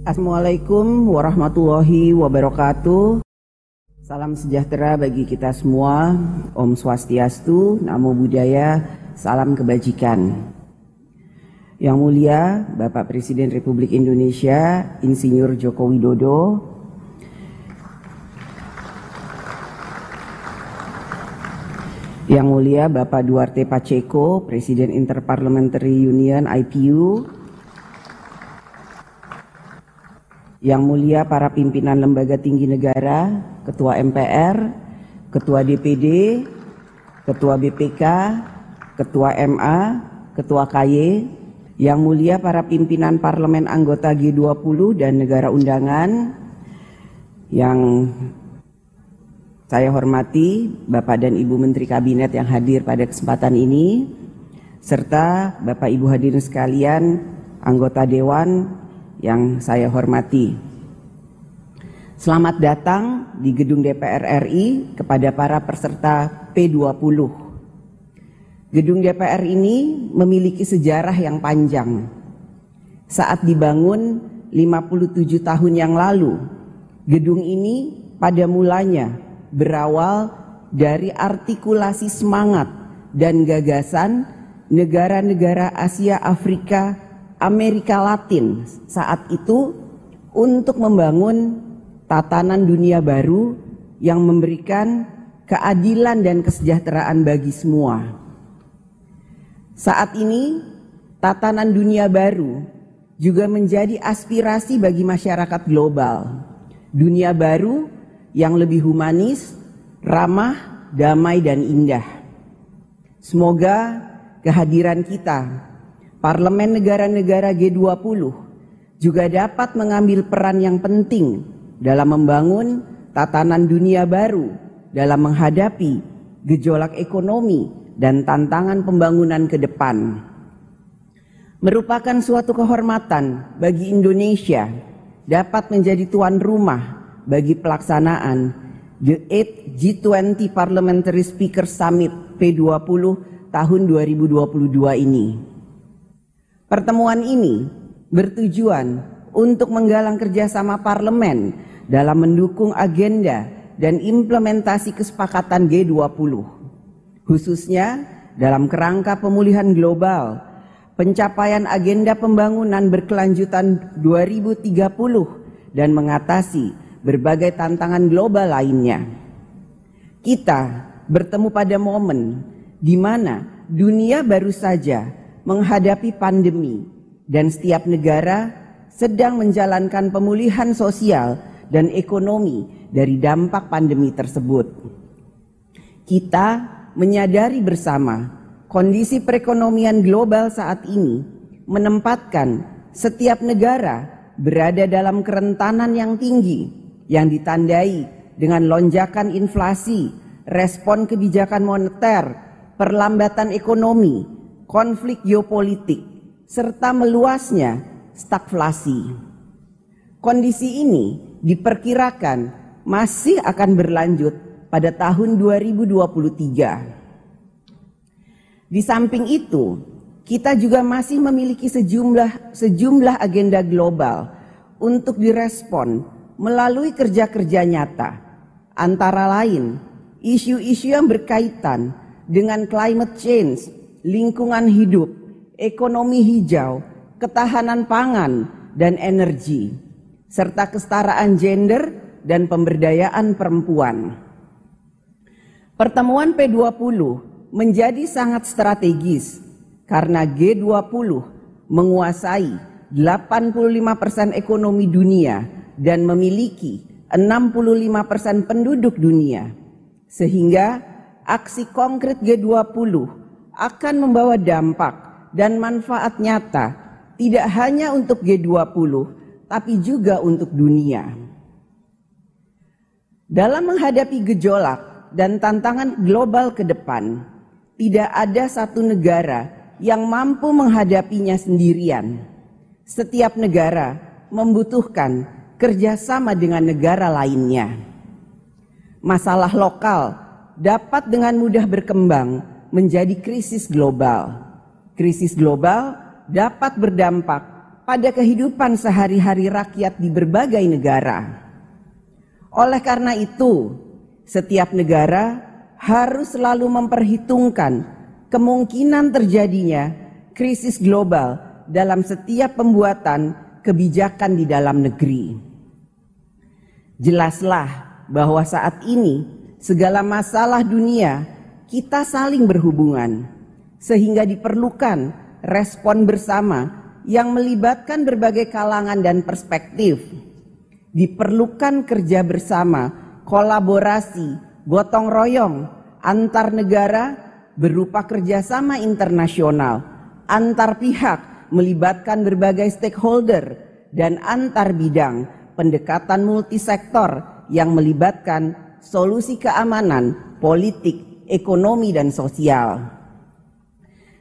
Assalamualaikum warahmatullahi wabarakatuh. Salam sejahtera bagi kita semua. Om Swastiastu, Namo Buddhaya, salam kebajikan. Yang mulia Bapak Presiden Republik Indonesia, Insinyur Joko Widodo, Yang mulia Bapak Duarte Pacheco, Presiden Interparliamentary Union IPU, Yang mulia para pimpinan lembaga tinggi negara, Ketua MPR, Ketua DPD, Ketua BPK, Ketua MA, Ketua KY, Yang mulia para pimpinan parlemen anggota G20 dan negara undangan, yang saya hormati Bapak dan Ibu Menteri Kabinet yang hadir pada kesempatan ini, serta Bapak Ibu hadirin sekalian, anggota Dewan yang saya hormati. Selamat datang di gedung DPR RI kepada para peserta P20. Gedung DPR ini memiliki sejarah yang panjang. Saat dibangun 57 tahun yang lalu, gedung ini pada mulanya berawal dari artikulasi semangat dan gagasan negara-negara Asia Afrika Amerika Latin saat itu untuk membangun tatanan dunia baru yang memberikan keadilan dan kesejahteraan bagi semua. Saat ini, tatanan dunia baru juga menjadi aspirasi bagi masyarakat global. Dunia baru yang lebih humanis, ramah, damai, dan indah. Semoga kehadiran kita parlemen negara-negara G20 juga dapat mengambil peran yang penting dalam membangun tatanan dunia baru dalam menghadapi gejolak ekonomi dan tantangan pembangunan ke depan. Merupakan suatu kehormatan bagi Indonesia dapat menjadi tuan rumah bagi pelaksanaan The 8 G20 Parliamentary Speaker Summit P20 tahun 2022 ini. Pertemuan ini bertujuan untuk menggalang kerjasama parlemen dalam mendukung agenda dan implementasi kesepakatan G20, khususnya dalam kerangka pemulihan global, pencapaian agenda pembangunan berkelanjutan 2030 dan mengatasi berbagai tantangan global lainnya. Kita bertemu pada momen di mana dunia baru saja menghadapi pandemi dan setiap negara sedang menjalankan pemulihan sosial dan ekonomi dari dampak pandemi tersebut. Kita menyadari bersama kondisi perekonomian global saat ini menempatkan setiap negara berada dalam kerentanan yang tinggi yang ditandai dengan lonjakan inflasi, respon kebijakan moneter, perlambatan ekonomi, konflik geopolitik, serta meluasnya stagflasi. Kondisi ini diperkirakan masih akan berlanjut pada tahun 2023. Di samping itu, kita juga masih memiliki sejumlah sejumlah agenda global untuk direspon melalui kerja-kerja nyata. Antara lain, isu-isu yang berkaitan dengan climate change lingkungan hidup, ekonomi hijau, ketahanan pangan dan energi, serta kesetaraan gender dan pemberdayaan perempuan. Pertemuan P20 menjadi sangat strategis karena G20 menguasai 85% ekonomi dunia dan memiliki 65% penduduk dunia. Sehingga aksi konkret G20 akan membawa dampak dan manfaat nyata tidak hanya untuk G20 tapi juga untuk dunia. Dalam menghadapi gejolak dan tantangan global ke depan, tidak ada satu negara yang mampu menghadapinya sendirian. Setiap negara membutuhkan kerjasama dengan negara lainnya. Masalah lokal dapat dengan mudah berkembang menjadi krisis global. Krisis global dapat berdampak pada kehidupan sehari-hari rakyat di berbagai negara. Oleh karena itu, setiap negara harus selalu memperhitungkan kemungkinan terjadinya krisis global dalam setiap pembuatan kebijakan di dalam negeri. Jelaslah bahwa saat ini segala masalah dunia kita saling berhubungan, sehingga diperlukan respon bersama yang melibatkan berbagai kalangan dan perspektif. Diperlukan kerja bersama, kolaborasi, gotong royong antar negara berupa kerjasama internasional, antar pihak melibatkan berbagai stakeholder dan antar bidang pendekatan multisektor yang melibatkan solusi keamanan, politik, ekonomi, dan sosial.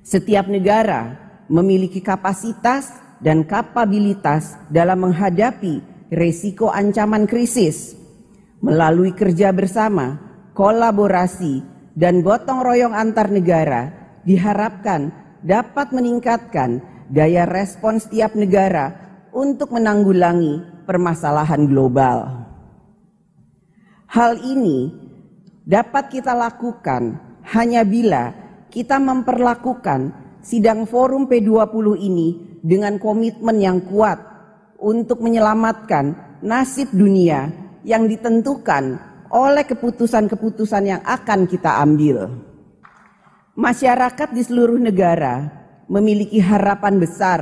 Setiap negara memiliki kapasitas dan kapabilitas dalam menghadapi resiko ancaman krisis melalui kerja bersama, kolaborasi, dan gotong royong antar negara diharapkan dapat meningkatkan daya respon setiap negara untuk menanggulangi permasalahan global. Hal ini dapat kita lakukan hanya bila kita memperlakukan sidang forum P20 ini dengan komitmen yang kuat untuk menyelamatkan nasib dunia yang ditentukan oleh keputusan-keputusan yang akan kita ambil. Masyarakat di seluruh negara memiliki harapan besar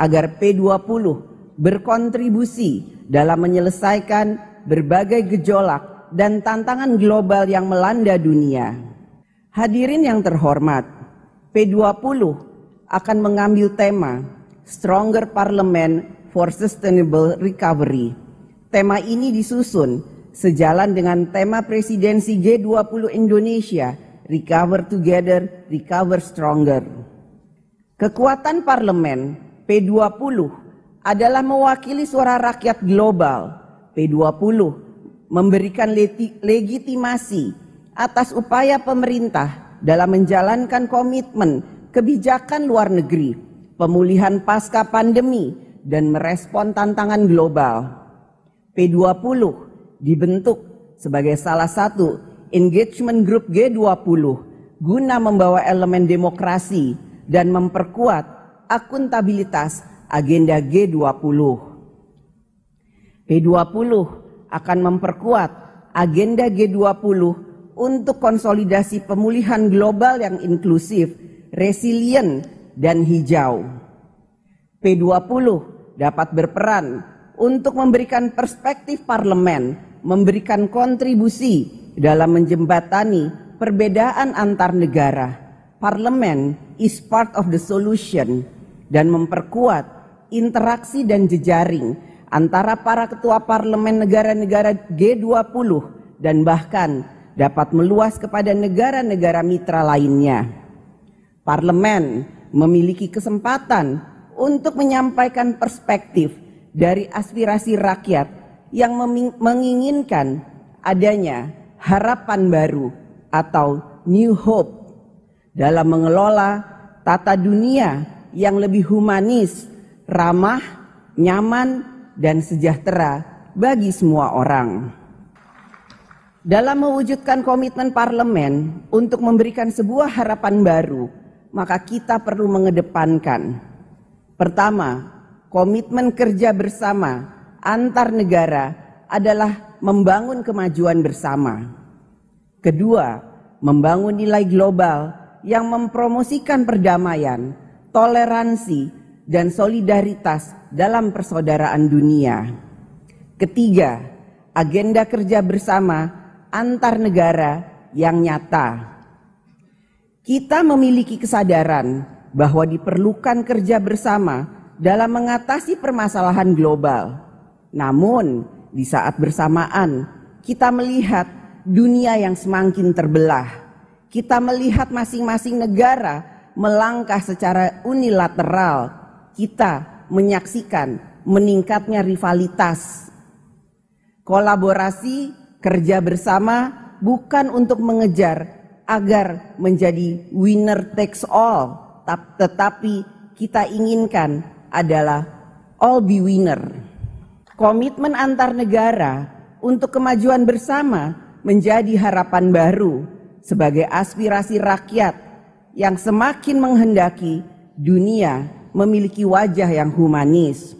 agar P20 berkontribusi dalam menyelesaikan berbagai gejolak dan tantangan global yang melanda dunia. Hadirin yang terhormat, P20 akan mengambil tema Stronger Parliament for Sustainable Recovery. Tema ini disusun sejalan dengan tema presidensi G20 Indonesia, Recover Together, Recover Stronger. Kekuatan parlemen P20 adalah mewakili suara rakyat global. P20 memberikan legitimasi atas upaya pemerintah dalam menjalankan komitmen kebijakan luar negeri, pemulihan pasca pandemi, dan merespon tantangan global. P20 dibentuk sebagai salah satu engagement group G20 guna membawa elemen demokrasi dan memperkuat akuntabilitas agenda G20. P20 akan memperkuat agenda G20 untuk konsolidasi pemulihan global yang inklusif, resilient, dan hijau. P20 dapat berperan untuk memberikan perspektif parlemen, memberikan kontribusi dalam menjembatani perbedaan antar negara. Parlemen is part of the solution dan memperkuat interaksi dan jejaring antara para ketua parlemen negara-negara G20 dan bahkan dapat meluas kepada negara-negara mitra lainnya. Parlemen memiliki kesempatan untuk menyampaikan perspektif dari aspirasi rakyat yang menginginkan adanya harapan baru atau new hope dalam mengelola tata dunia yang lebih humanis, ramah, nyaman, dan sejahtera bagi semua orang. Dalam mewujudkan komitmen parlemen untuk memberikan sebuah harapan baru, maka kita perlu mengedepankan Pertama, komitmen kerja bersama antar negara adalah membangun kemajuan bersama. Kedua, membangun nilai global yang mempromosikan perdamaian, toleransi, dan solidaritas dalam persaudaraan dunia. Ketiga, agenda kerja bersama antar negara yang nyata. Kita memiliki kesadaran bahwa diperlukan kerja bersama dalam mengatasi permasalahan global. Namun, di saat bersamaan kita melihat dunia yang semakin terbelah. Kita melihat masing-masing negara melangkah secara unilateral. Kita menyaksikan meningkatnya rivalitas. Kolaborasi kerja bersama bukan untuk mengejar agar menjadi winner takes all, tetapi kita inginkan adalah all be winner. Komitmen antar negara untuk kemajuan bersama menjadi harapan baru sebagai aspirasi rakyat yang semakin menghendaki dunia memiliki wajah yang humanis.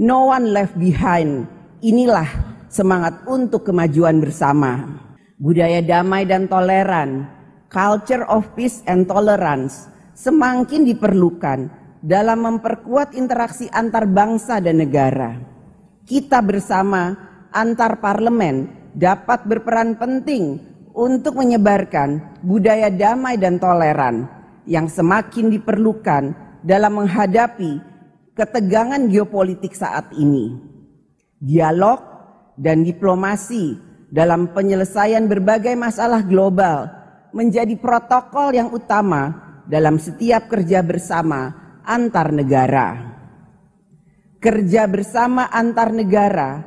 No one left behind. Inilah semangat untuk kemajuan bersama. Budaya damai dan toleran, culture of peace and tolerance semakin diperlukan dalam memperkuat interaksi antar bangsa dan negara. Kita bersama antar parlemen dapat berperan penting untuk menyebarkan budaya damai dan toleran yang semakin diperlukan dalam menghadapi ketegangan geopolitik saat ini. Dialog dan diplomasi dalam penyelesaian berbagai masalah global menjadi protokol yang utama dalam setiap kerja bersama antar negara. Kerja bersama antar negara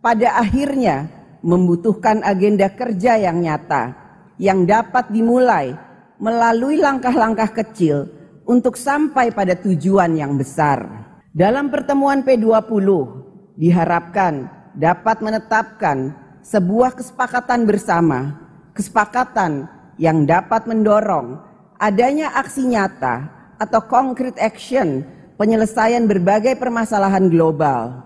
pada akhirnya membutuhkan agenda kerja yang nyata yang dapat dimulai melalui langkah-langkah kecil untuk sampai pada tujuan yang besar. Dalam pertemuan P20 diharapkan dapat menetapkan sebuah kesepakatan bersama, kesepakatan yang dapat mendorong adanya aksi nyata atau concrete action penyelesaian berbagai permasalahan global.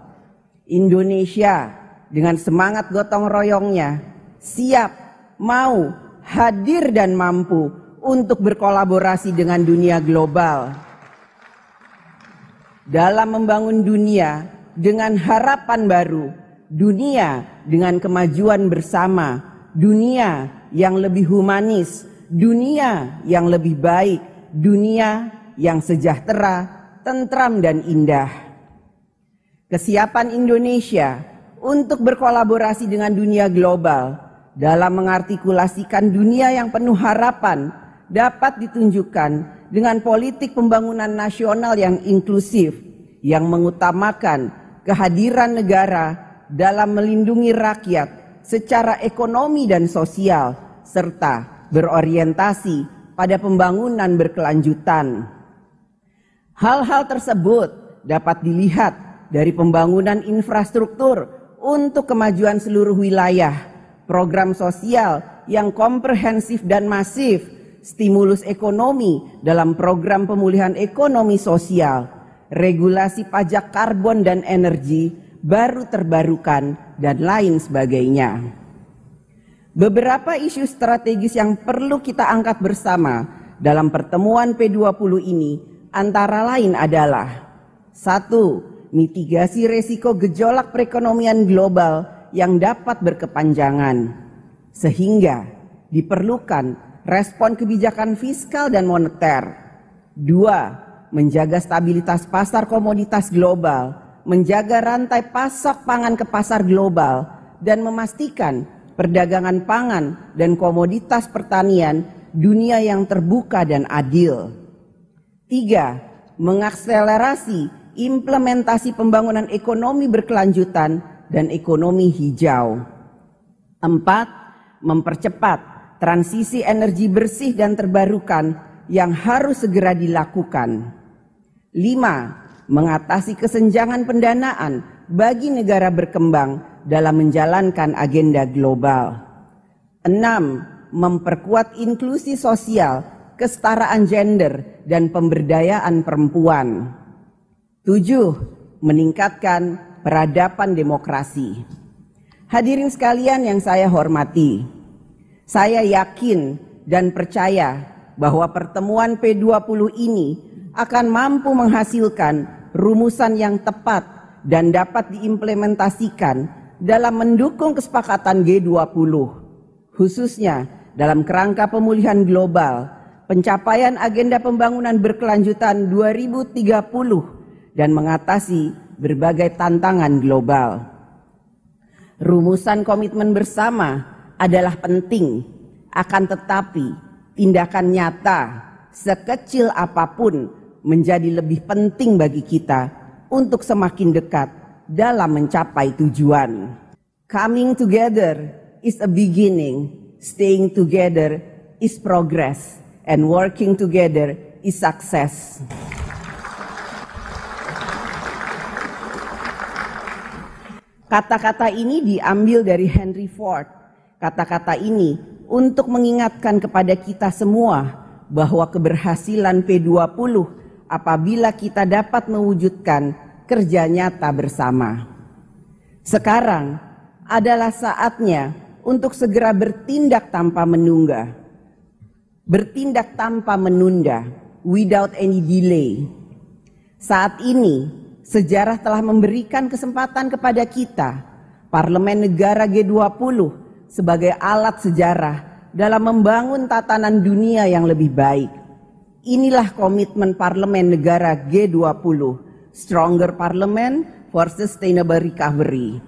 Indonesia dengan semangat gotong royongnya siap, mau, hadir dan mampu untuk berkolaborasi dengan dunia global dalam membangun dunia dengan harapan baru, dunia dengan kemajuan bersama, dunia yang lebih humanis, dunia yang lebih baik, dunia yang sejahtera, tentram dan indah. Kesiapan Indonesia untuk berkolaborasi dengan dunia global dalam mengartikulasikan dunia yang penuh harapan dapat ditunjukkan dengan politik pembangunan nasional yang inklusif yang mengutamakan kehadiran negara dalam melindungi rakyat secara ekonomi dan sosial serta berorientasi pada pembangunan berkelanjutan. Hal-hal tersebut dapat dilihat dari pembangunan infrastruktur untuk kemajuan seluruh wilayah, program sosial yang komprehensif dan masif stimulus ekonomi dalam program pemulihan ekonomi sosial, regulasi pajak karbon dan energi baru terbarukan, dan lain sebagainya. Beberapa isu strategis yang perlu kita angkat bersama dalam pertemuan P20 ini antara lain adalah satu, mitigasi resiko gejolak perekonomian global yang dapat berkepanjangan, sehingga diperlukan respon kebijakan fiskal dan moneter. Dua, menjaga stabilitas pasar komoditas global, menjaga rantai pasok pangan ke pasar global, dan memastikan perdagangan pangan dan komoditas pertanian dunia yang terbuka dan adil. Tiga, mengakselerasi implementasi pembangunan ekonomi berkelanjutan dan ekonomi hijau. Empat, mempercepat transisi energi bersih dan terbarukan yang harus segera dilakukan. Lima, mengatasi kesenjangan pendanaan bagi negara berkembang dalam menjalankan agenda global. Enam, memperkuat inklusi sosial, kesetaraan gender, dan pemberdayaan perempuan. Tujuh, meningkatkan peradaban demokrasi. Hadirin sekalian yang saya hormati, saya yakin dan percaya bahwa pertemuan P20 ini akan mampu menghasilkan rumusan yang tepat dan dapat diimplementasikan dalam mendukung kesepakatan G20, khususnya dalam kerangka pemulihan global, pencapaian agenda pembangunan berkelanjutan 2030 dan mengatasi berbagai tantangan global. Rumusan komitmen bersama adalah penting, akan tetapi tindakan nyata sekecil apa pun menjadi lebih penting bagi kita untuk semakin dekat dalam mencapai tujuan. Coming together is a beginning, staying together is progress, and working together is success. Kata-kata ini diambil dari Henry Ford. Kata-kata ini untuk mengingatkan kepada kita semua bahwa keberhasilan P20 apabila kita dapat mewujudkan kerja nyata bersama. Sekarang adalah saatnya untuk segera bertindak tanpa menunggu. Bertindak tanpa menunda, without any delay. Saat ini, sejarah telah memberikan kesempatan kepada kita, Parlemen Negara G20, sebagai alat sejarah dalam membangun tatanan dunia yang lebih baik. Inilah komitmen parlemen negara G20, Stronger Parliament for Sustainable Recovery.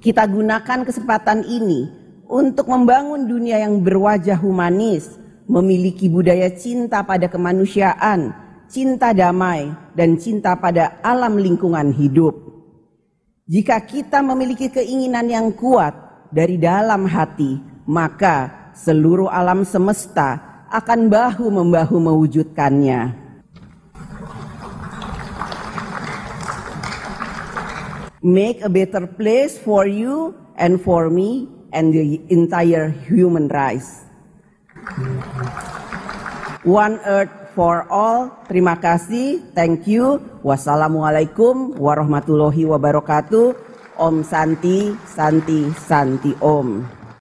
Kita gunakan kesempatan ini untuk membangun dunia yang berwajah humanis, memiliki budaya cinta pada kemanusiaan, cinta damai, dan cinta pada alam lingkungan hidup. Jika kita memiliki keinginan yang kuat dari dalam hati, maka seluruh alam semesta akan bahu-membahu mewujudkannya. Make a better place for you and for me and the entire human race. One Earth for all. Terima kasih. Thank you. Wassalamualaikum warahmatullahi wabarakatuh. Om Santi, Santi, Santi Om.